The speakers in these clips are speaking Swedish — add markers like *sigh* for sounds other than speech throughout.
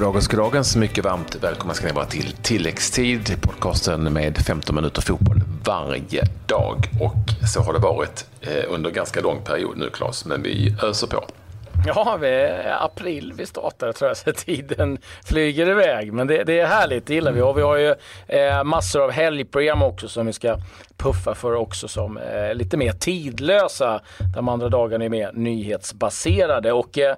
Goddagens, goddagens. Mycket varmt välkomna ska ni vara till tilläggstid, podcasten med 15 minuter fotboll varje dag. Och så har det varit eh, under ganska lång period nu, Claes, men vi öser på. Ja, vi är april vi startar tror jag, så tiden flyger iväg. Men det, det är härligt, det gillar vi. Och vi har ju eh, massor av helgprogram också som vi ska puffa för också som eh, lite mer tidlösa. De andra dagarna är mer nyhetsbaserade. Och eh,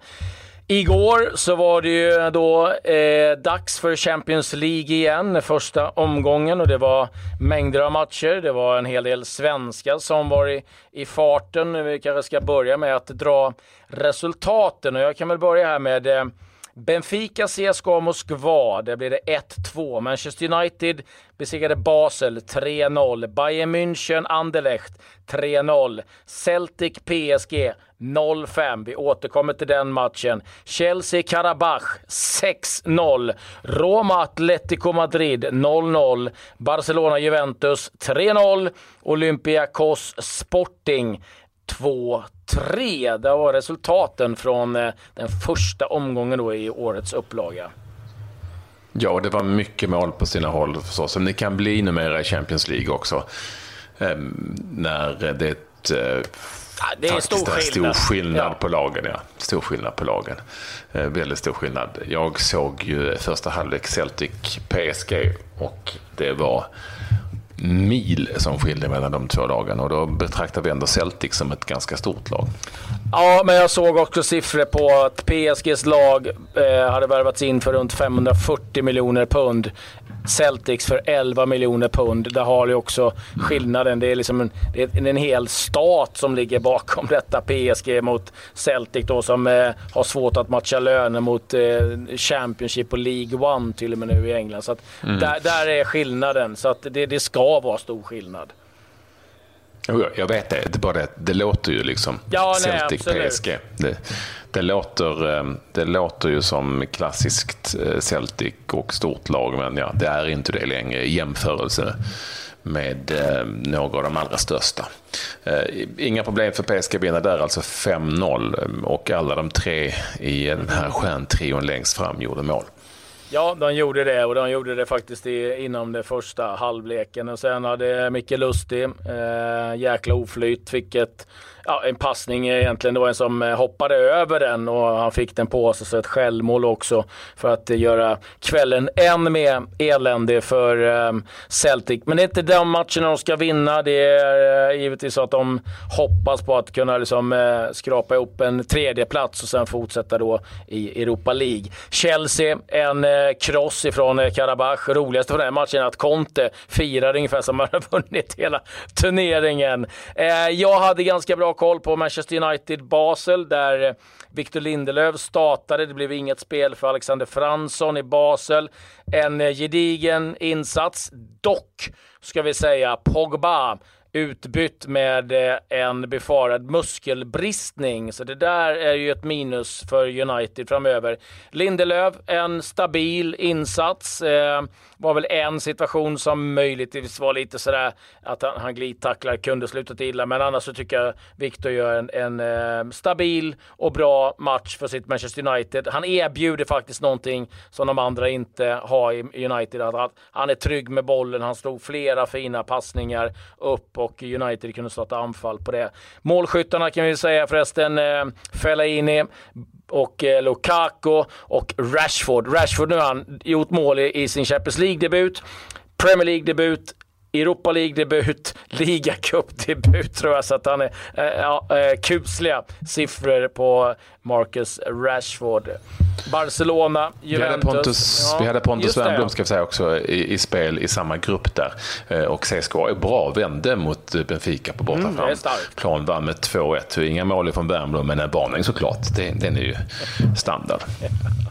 Igår så var det ju då eh, dags för Champions League igen, första omgången och det var mängder av matcher. Det var en hel del svenskar som var i, i farten. Vi kanske ska börja med att dra resultaten och jag kan väl börja här med eh, Benfica CSKA Moskva, där blev det 1-2. Manchester United besegrade Basel 3-0. Bayern München Anderlecht 3-0. Celtic PSG 0-5. Vi återkommer till den matchen. Chelsea Karabach 6-0. Roma Atletico Madrid 0-0. Barcelona Juventus 3-0. Olympiakos Sporting 2 2-3. Det var resultaten från eh, den första omgången då i årets upplaga. Ja, det var mycket mål på sina håll förstås. Som det kan bli numera i Champions League också. Ehm, när det är ett eh, Ja, det är stor skillnad, stor skillnad ja. på lagen. Ja. Stor skillnad på lagen. Eh, väldigt stor skillnad. Jag såg ju första halvlek Celtic PSG och det var mil som skilde mellan de två lagen och då betraktar vi ändå Celtic som ett ganska stort lag. Ja, men jag såg också siffror på att PSGs lag eh, hade värvats in för runt 540 miljoner pund. Celtics för 11 miljoner pund. Där har du också skillnaden. Det är, liksom en, det är en hel stat som ligger bakom detta. PSG mot Celtic då som eh, har svårt att matcha löner mot eh, Championship och League One till och med nu i England. Så mm. där, där är skillnaden. Så att det, det ska vara stor skillnad. Jag vet det, det, bara det, det låter ju liksom ja, Celtic nej, PSG. Det, det, låter, eh, det låter ju som klassiskt eh, Celtic och stort lag, men ja, det är inte det längre i jämförelse med eh, några av de allra största. Inga problem för PSG vinner där, alltså 5-0 och alla de tre i den här stjärntrion längst fram gjorde mål. Ja, de gjorde det och de gjorde det faktiskt i, inom den första halvleken. Och sen hade Micke Lustig, eh, jäkla oflyt, fick ett ja, en passning egentligen. Det var en som eh, hoppade över den och han fick den på sig, så ett självmål också för att eh, göra kvällen än mer eländig för eh, Celtic. Men det är inte de matcherna de ska vinna. Det är givetvis så att de hoppas på att kunna liksom, skrapa ihop en tredje plats och sen fortsätta då i Europa League. Chelsea, en kross ifrån Karabach. Roligaste för den här matchen är att Conte firar ungefär som han har vunnit hela turneringen. jag hade ganska bra koll på Manchester United Basel där eh, Victor Lindelöf startade. Det blev inget spel för Alexander Fransson i Basel. En eh, gedigen insats. Dock ska vi säga Pogba utbytt med eh, en befarad muskelbristning. Så det där är ju ett minus för United framöver. Lindelöf, en stabil insats. Eh, var väl en situation som möjligtvis var lite sådär att han, han glidtacklar, kunde slutat illa. Men annars så tycker jag Victor gör en, en eh, stabil och bra match för sitt Manchester United. Han erbjuder faktiskt någonting som de andra inte har i United. Att han är trygg med bollen, han slog flera fina passningar upp och United kunde starta anfall på det. Målskyttarna kan vi säga förresten, eh, Fellaini och eh, Lukaku och Rashford. Rashford nu har han gjort mål i, i sin Champions League-debut. Premier League-debut, Europa League-debut, ligacup-debut *laughs* tror jag. Så att han är äh, ja, äh, kusliga siffror på Marcus Rashford. Barcelona, Juventus. Vi hade Pontus, ja, vi hade Pontus Wernbloom ska vi säga också i, i, spel i samma grupp där. Eh, och CSKA är bra, vände mot Benfica på bortaplan. Mm, Plan vann med 2-1. Inga mål från Wernbloom, men en varning såklart. Det, den är ju standard. *laughs*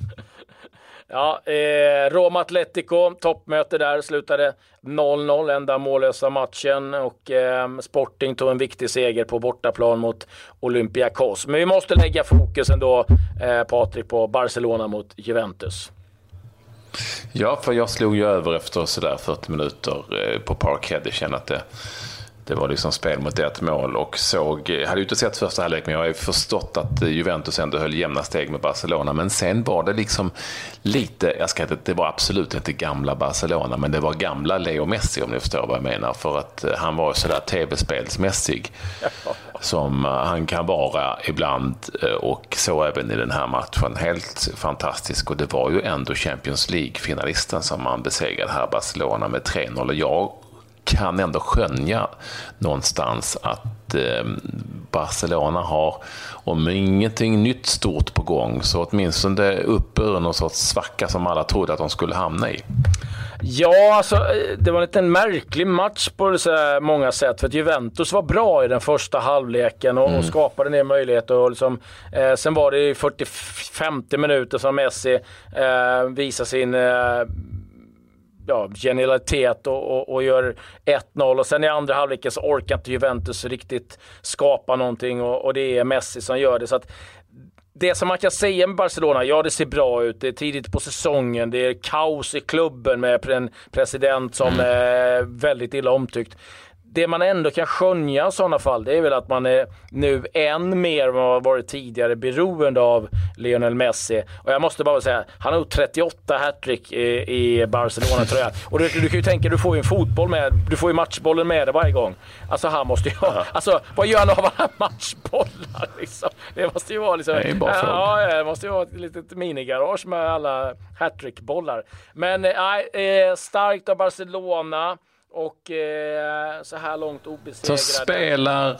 Ja, eh, Roma Atletico, toppmöte där, slutade 0-0, enda mållösa matchen och eh, Sporting tog en viktig seger på bortaplan mot Olympiakos. Men vi måste lägga fokus ändå, eh, Patrik, på Barcelona mot Juventus. Ja, för jag slog ju över efter sådär 40 minuter eh, på Parkhead. Jag kände att det det var liksom spel mot ett mål och såg, jag hade ju inte sett första halvlek men jag har ju förstått att Juventus ändå höll jämna steg med Barcelona. Men sen var det liksom lite, jag ska inte, det var absolut inte gamla Barcelona men det var gamla Leo Messi om ni förstår vad jag menar. För att eh, han var sådär tv-spelsmässig *laughs* som eh, han kan vara ibland eh, och så även i den här matchen. Helt fantastisk och det var ju ändå Champions League-finalisten som man besegrade här, Barcelona med 3-0. Och jag kan ändå skönja någonstans att eh, Barcelona har, om ingenting nytt stort på gång, så åtminstone upp ur någon sorts svacka som alla trodde att de skulle hamna i. Ja, alltså det var en liten märklig match på så många sätt. För att Juventus var bra i den första halvleken och, mm. och skapade ner möjligheter. Och liksom, eh, sen var det i 40-50 minuter som Messi eh, visade sin eh, ja, genialitet och, och, och gör 1-0 och sen i andra halvleken så orkar inte Juventus riktigt skapa någonting och, och, det är Messi som gör det. Så att det som man kan säga med Barcelona, ja det ser bra ut, det är tidigt på säsongen, det är kaos i klubben med en president som mm. är väldigt illa omtyckt det man ändå kan skönja i sådana fall, det är väl att man är nu än mer än vad varit tidigare beroende av Lionel Messi. Och jag måste bara säga, han har gjort 38 hattrick i, i Barcelona tror jag. Och du, du kan ju tänka, du får ju en fotboll med, du får ju matchbollen med dig varje gång. Alltså han måste ju ha, alltså vad gör han av alla matchbollar liksom? Det måste ju vara liksom, är bara ja, det måste ju vara ett litet minigarage med alla hattrickbollar. Men nej, eh, starkt av Barcelona. Och eh, så här långt obesegrade. Som spelar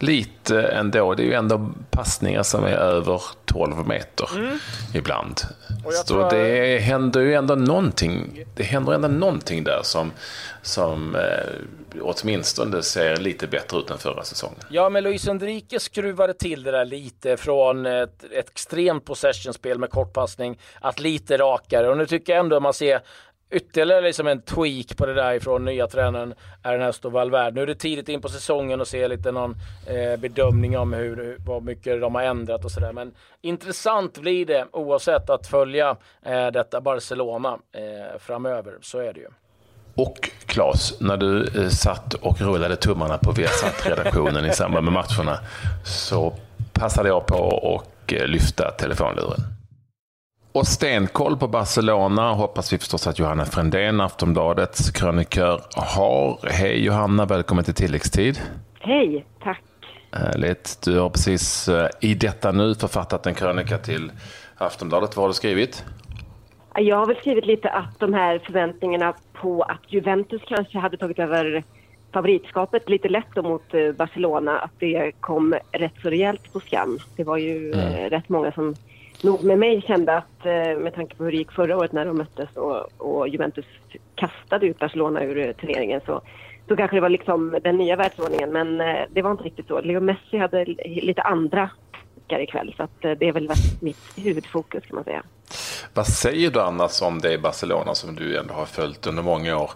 lite ändå. Det är ju ändå passningar som är över 12 meter mm. ibland. Så tror... det händer ju ändå någonting. Det händer ändå någonting där som, som eh, åtminstone ser lite bättre ut än förra säsongen. Ja, men Luis Enrique skruvade till det där lite från ett, ett extremt possessionspel med kortpassning att lite rakare. Och nu tycker jag ändå man ser ytterligare liksom en tweak på det där ifrån nya tränaren Ernesto Valverde. Nu är det tidigt in på säsongen och se lite någon eh, bedömning om hur, vad mycket de har ändrat och sådär. Men intressant blir det oavsett att följa eh, detta Barcelona eh, framöver. Så är det ju. Och Claes, när du eh, satt och rullade tummarna på Viasat-redaktionen i samband med matcherna så passade jag på att eh, lyfta telefonluren. Och stenkoll på Barcelona hoppas vi förstås att Johanna Frändén, Aftonbladets krönikör, har. Hej Johanna, välkommen till tilläggstid. Hej, tack. Härligt. Du har precis eh, i detta nu författat en krönika till Aftonbladet. Vad har du skrivit? Jag har väl skrivit lite att de här förväntningarna på att Juventus kanske hade tagit över favoritskapet lite lätt mot eh, Barcelona, att det kom rätt så rejält på skam. Det var ju mm. Eh, rätt många som nog med mig kände att eh, med tanke på hur det gick förra året när de möttes och, och Juventus kastade ut Barcelona ur eh, turneringen så, så kanske det var liksom den nya världsordningen. Men eh, det var inte riktigt så. Leo Messi hade lite andra ikväll så att det är väl mitt huvudfokus kan man säga. Vad säger du annars om det i Barcelona som du ändå har följt under många år?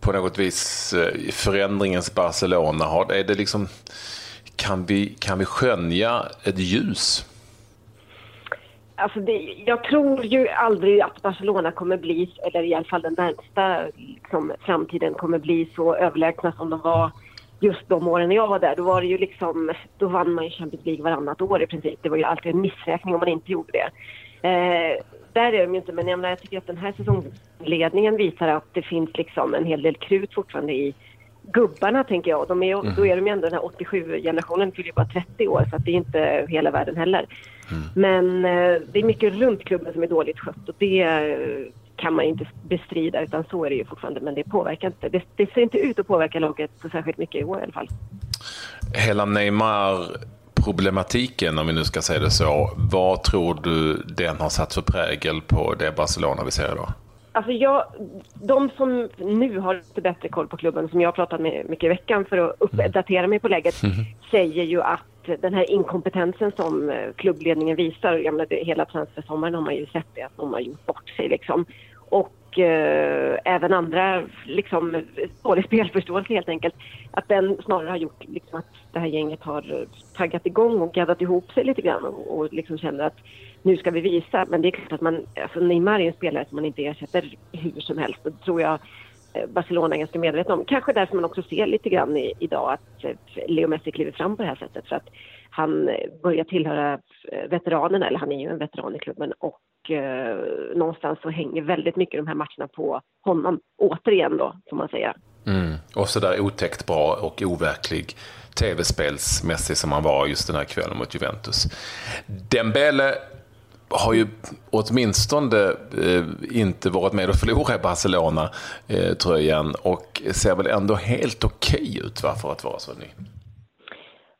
På något vis förändringens Barcelona, är det liksom, kan, vi, kan vi skönja ett ljus? Alltså det, jag tror ju aldrig att Barcelona kommer bli, eller i alla fall den närmsta liksom, framtiden kommer bli så överlägsna som de var just de åren när jag var där. Då var det ju liksom, då vann man ju Champions League varannat år i princip. Det var ju alltid en missräkning om man inte gjorde det. Eh, där är de ju inte, men jag, menar, jag tycker att den här säsongsledningen visar att det finns liksom en hel del krut fortfarande i gubbarna tänker jag. De är, mm. Då är de ju ändå den här 87-generationen, fyller ju bara 30 år så att det är inte hela världen heller. Mm. Men eh, det är mycket runt klubben som är dåligt skött och det eh, kan man inte bestrida utan så är det ju fortfarande. Men det påverkar inte. Det, det ser inte ut att påverka laget så särskilt mycket i år i alla fall. Hela Neymar problematiken, om vi nu ska säga det så. Vad tror du den har satt för prägel på det Barcelona vi ser idag? Alltså jag, de som nu har lite bättre koll på klubben, som jag har pratat med mycket i veckan för att uppdatera mig på läget, mm. säger ju att den här inkompetensen som eh, klubbledningen visar, jag menar, hela transfersommaren har man ju sett det, att de har gjort bort sig liksom. Och eh, även andra, liksom, dålig spelförståelse helt enkelt. Att den snarare har gjort liksom, att det här gänget har eh, taggat igång och gaddat ihop sig lite grann och, och liksom känner att nu ska vi visa. Men det är klart att man, alltså Neymar är en spelare som man inte ersätter hur som helst. Det tror jag eh, Barcelona är ganska medvetna om. Kanske därför man också ser lite grann i, idag att eh, Leo Messi kliver fram på det här sättet. För att han börjar tillhöra eh, veteranerna, eller han är ju en veteran i klubben och eh, någonstans så hänger väldigt mycket de här matcherna på honom. Återigen då, får man säga. Mm. Och sådär otäckt bra och overklig tv-spelsmässig som han var just den här kvällen mot Juventus. Dembele har ju åtminstone eh, inte varit med och förlorat i Barcelona-tröjan eh, och ser väl ändå helt okej okay ut va, för att vara så ny.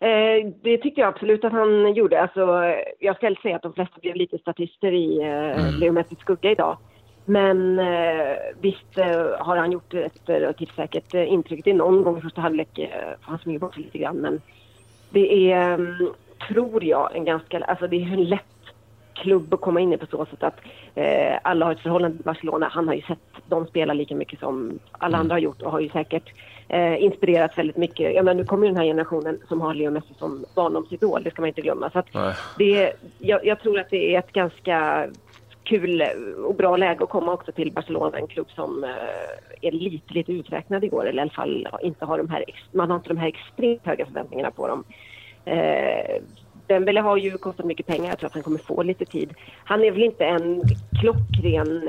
Eh, det tycker jag absolut att han gjorde. Alltså, jag ska säga att de flesta blev lite statister i eh, mm. Leo Messis skugga idag. Men eh, visst eh, har han gjort ett relativt säkert eh, intryck. Det är någon gång i första halvlek eh, han smyger bort sig lite grann. Men det är, um, tror jag, en ganska... Alltså det är en lätt klubb att komma in i på så sätt att eh, alla har ett förhållande till Barcelona. Han har ju sett dem spela lika mycket som alla mm. andra har gjort och har ju säkert eh, inspirerats väldigt mycket. Ja, men nu kommer den här generationen som har Leo Messi som barndomsidol, det ska man inte glömma. Så det, jag, jag tror att det är ett ganska kul och bra läge att komma också till Barcelona, en klubb som eh, är lite, lite uträknad igår, eller i alla fall inte har de här, man har inte de här extremt höga förväntningarna på dem. Eh, Dembele har ju kostat mycket pengar, jag tror att han kommer få lite tid. Han är väl inte en klockren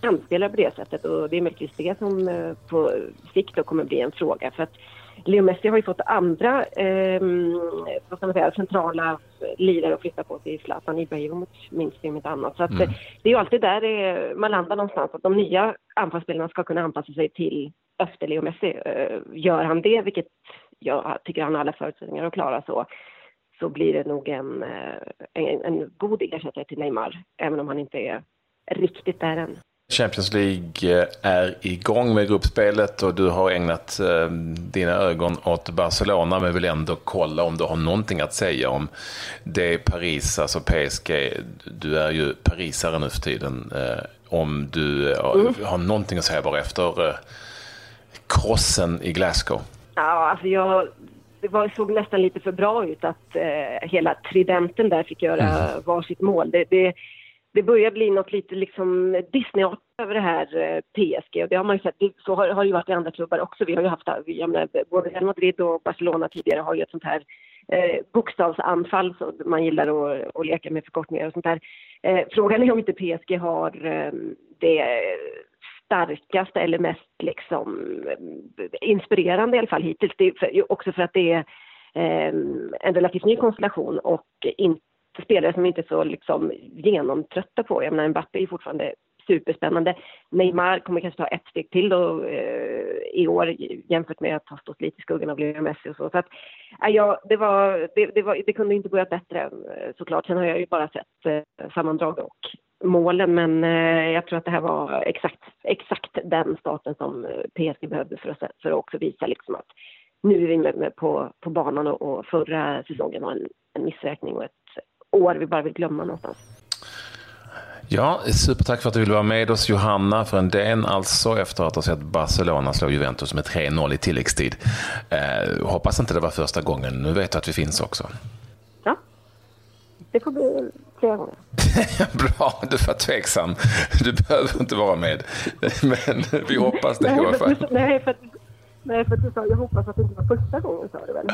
kantspelare på det sättet och det är möjligtvis det som eh, på sikt då kommer bli en fråga. För att Leo Messi har ju fått andra eh, vad ska man säga, centrala lirare att flytta på sig. Zlatan Ibrahimovic minst om inte annat. Så att, mm. det är ju alltid där det, man landar någonstans. Att de nya anfallsspelarna ska kunna anpassa sig till efter Leo Messi. Eh, gör han det, vilket jag tycker han har alla förutsättningar att klara så, så blir det nog en, eh, en, en god ersättare till Neymar. Även om han inte är riktigt där än. Champions League eh, är igång med gruppspelet och du har ägnat eh, dina ögon åt Barcelona men vill ändå kolla om du har någonting att säga om det Paris, alltså PSG. Du är ju parisare nu för tiden. Eh, om du mm. har någonting att säga bara efter krossen i Glasgow. Ja, alltså jag, det var, såg nästan lite för bra ut att eh, hela tridenten där fick göra mm. varsitt mål. Det, det, det börjar bli något lite liksom Disneyartat över det här eh, PSG och det har man ju sett, så har, har det ju varit i andra klubbar också. Vi har ju haft, jag menar, både Real Madrid och Barcelona tidigare har ju ett sånt här eh, bokstavsanfall så man gillar att, att leka med förkortningar och sånt där. Eh, frågan är om inte PSG har eh, det starkaste eller mest liksom inspirerande i alla fall hittills. Det är för, också för att det är eh, en relativt ny konstellation och inte spelare som inte är så liksom genomtrötta på. Jag menar, Mbappé är fortfarande superspännande. Neymar kommer kanske ta ett steg till då, eh, i år jämfört med att ha stått lite i skuggan av Lionel Messi och så. så att, eh, ja, det, var, det, det, var, det kunde inte börjat bättre eh, såklart. Sen har jag ju bara sett eh, sammandrag och målen men eh, jag tror att det här var exakt, exakt den starten som eh, PSG behövde för att, för att också visa liksom att nu är vi med, på, på banan och, förra säsongen var en, en missräkning och ett år vi bara vill glömma någonstans. Ja, supertack för att du ville vara med oss Johanna för en del alltså efter att ha sett Barcelona slå Juventus med 3-0 i tilläggstid. Eh, hoppas inte det var första gången. Nu vet du att vi finns också. Ja, det får bli gånger. *laughs* Bra, du var tveksam. Du behöver inte vara med. Men vi hoppas det i alla fall. Nej, för att, nej, för att du sa jag hoppas att det inte var första gången sa du väl?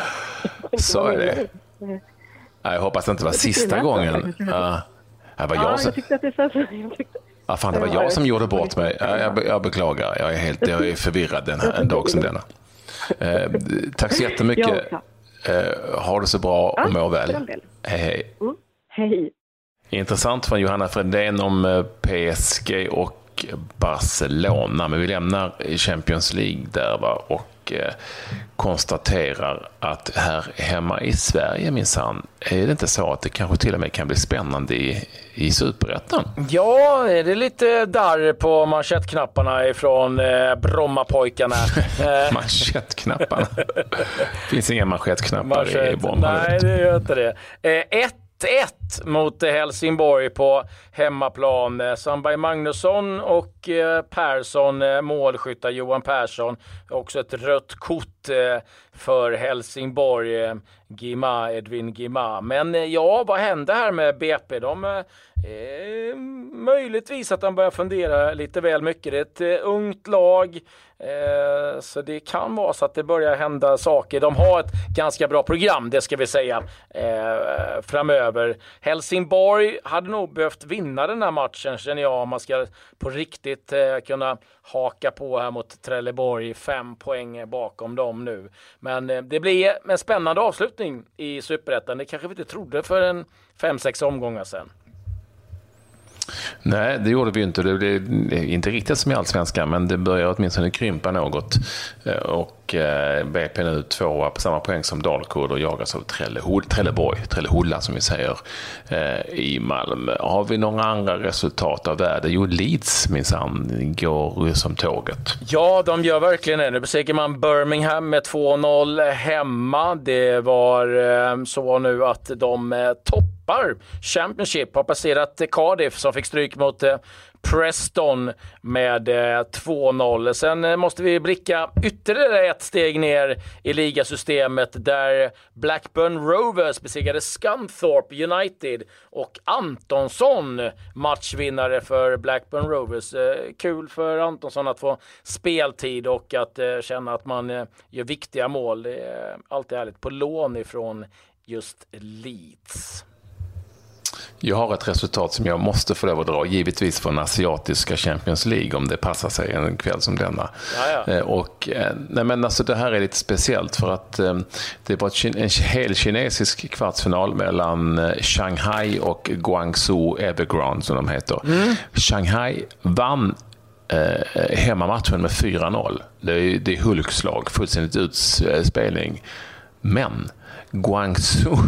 Sa jag det? Jag hoppas det inte var sista gången. Ja. Det var jag, som... jag tyckte att det så. Ja, fan, det var jag som gjorde bort mig. Jag, jag beklagar. Jag är helt jag är förvirrad en, en dag som denna. Eh, tack så jättemycket. Eh, ha det så bra och må väl. Hej, hej. Mm. Hej. Intressant från Johanna Fredén om eh, PSG och Barcelona. Men vi lämnar Champions League där va? och Eh, konstaterar att här hemma i Sverige minsann, är det inte så att det kanske till och med kan bli spännande i, i superettan? Ja, det är lite darr på manschettknapparna ifrån eh, Brommapojkarna. *laughs* Eh. manschettknapparna? *laughs* finns inga manschettknappar Manschett, i Bromma. Nej, det gör inte det. Eh, ett 1-1 mot Helsingborg på hemmaplan. Eh, Sandberg Magnusson och eh, Persson, eh, målskyttar Johan Persson. Också ett rött kort för Helsingborg, Gima, Edvin Gima. Men ja, vad hände här med BP? De Eh, möjligtvis att han börjar fundera lite väl mycket. Det är ett eh, ungt lag, eh, så det kan vara så att det börjar hända saker. De har ett ganska bra program, det ska vi säga, eh, framöver. Helsingborg hade nog behövt vinna den här matchen, känner jag, om man ska på riktigt eh, kunna haka på här mot Trelleborg. Fem poäng bakom dem nu. Men eh, det blir en spännande avslutning i Superettan. Det kanske vi inte trodde för en fem, sex omgångar sedan. Nej, det gjorde vi inte. Det blev inte riktigt som i Allsvenskan, men det börjar åtminstone krympa något. Eh, och eh, BP nu tvåa på samma poäng som Dalkurd och jagas av Trelleborg, Trellehulla som vi säger, eh, i Malmö. Har vi några andra resultat av värde? Jo, Leeds minsann går som tåget. Ja, de gör verkligen det. Nu besegrar man Birmingham med 2-0 hemma. Det var så nu att de topp toppar Championship. Har passerat Cardiff som fick stryk mot eh, Preston med eh, 2-0. Sen eh, måste vi blicka ytterligare ett steg ner i ligasystemet där Blackburn Rovers besegrade Scunthorpe United och Antonsson matchvinnare för Blackburn Rovers. Kul för Antonsson att få speltid och att känna att man gör viktiga mål. Det är alltid härligt. På lån ifrån just Leeds. Jag har ett resultat som jag måste få lov att dra, givetvis från asiatiska Champions League om det passar sig en kväll som denna. Eh, Och, eh, nej men alltså det här är lite speciellt för att eh, det var en hel kinesisk kvartsfinal mellan Shanghai och Guangzhou Evergrande som de heter. Mm. Shanghai vann eh, hemmamatchen med 4-0. Det är, det är Hulkslag, fullständigt utspelning. Men Guangzhou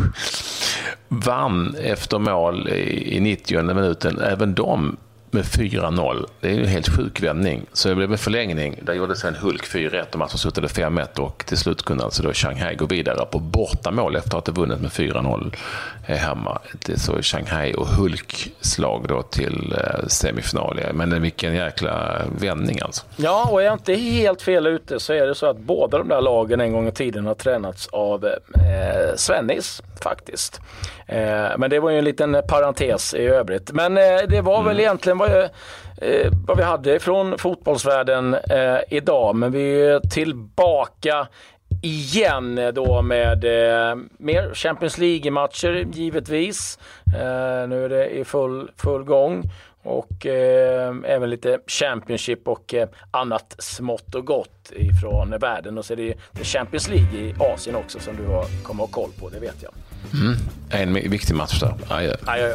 vann efter mål i 90 minuten. Även de med 4-0. Det är ju en helt sjuk vändning. Så det blev en förlängning. Där gjorde sen Hulk 4-1 och matchen slutade 5-1 och till slut kunde alltså då Shanghai gå vidare på bortamål efter att ha vunnit med 4-0 hemma. Det är så Shanghai och Hulk slag då till eh, semifinal. Men vilken jäkla vändning alltså. Ja, och är jag inte helt fel ute så är det så att båda de där lagen en gång i tiden har tränats av eh, Svennis faktiskt. Eh, men det var ju en liten parentes i övrigt. Men eh, det var mm. väl egentligen vad, eh, vad vi hade från fotbollsvärlden eh, idag. Men vi är tillbaka igen då med eh, mer Champions League-matcher givetvis. Eh, nu är det i full, full gång och eh, även lite Championship och eh, annat smått och gott ifrån världen. Och så är det, det Champions League i Asien också som du har, kommer att ha koll på, det vet jag. Mm. En viktig match där. Adjö. Adjö.